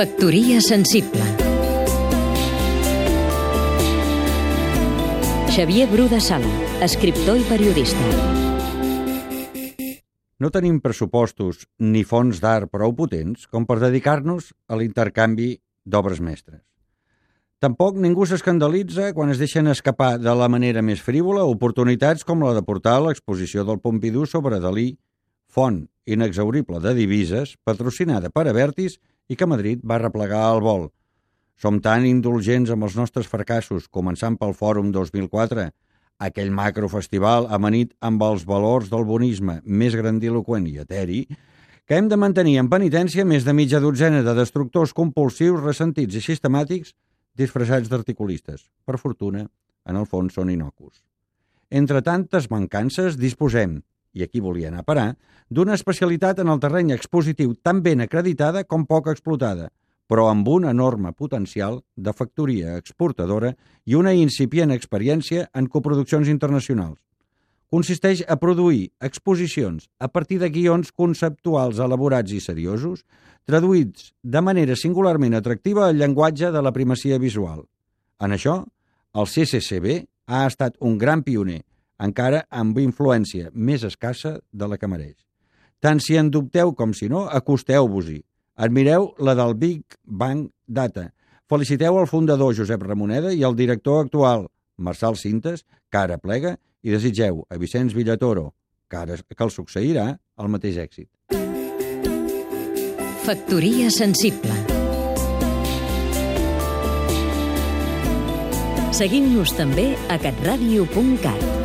Factoria sensible Xavier Bru de Sala, escriptor i periodista. No tenim pressupostos ni fons d'art prou potents com per dedicar-nos a l'intercanvi d'obres mestres. Tampoc ningú s'escandalitza quan es deixen escapar de la manera més frívola oportunitats com la de portar a l'exposició del Pompidou sobre Dalí, font inexaurible de divises, patrocinada per Avertis i que Madrid va replegar al vol. Som tan indulgents amb els nostres fracassos, començant pel Fòrum 2004, aquell macrofestival amanit amb els valors del bonisme més grandiloquent i eteri, que hem de mantenir en penitència més de mitja dotzena de destructors compulsius, ressentits i sistemàtics disfressats d'articulistes. Per fortuna, en el fons són inocus. Entre tantes mancances, disposem, i aquí volia anar a parar, d'una especialitat en el terreny expositiu tan ben acreditada com poc explotada, però amb un enorme potencial de factoria exportadora i una incipient experiència en coproduccions internacionals. Consisteix a produir exposicions a partir de guions conceptuals elaborats i seriosos, traduïts de manera singularment atractiva al llenguatge de la primacia visual. En això, el CCCB ha estat un gran pioner, encara amb influència més escassa de la que mereix. Tant si en dubteu com si no, acosteu-vos-hi. Admireu la del Big Bang Data. Feliciteu el fundador Josep Ramoneda i el director actual, Marçal Cintes, que ara plega, i desitgeu a Vicenç Villatoro, que ara que el succeirà, el mateix èxit. Factoria sensible Seguim-nos també a catradio.cat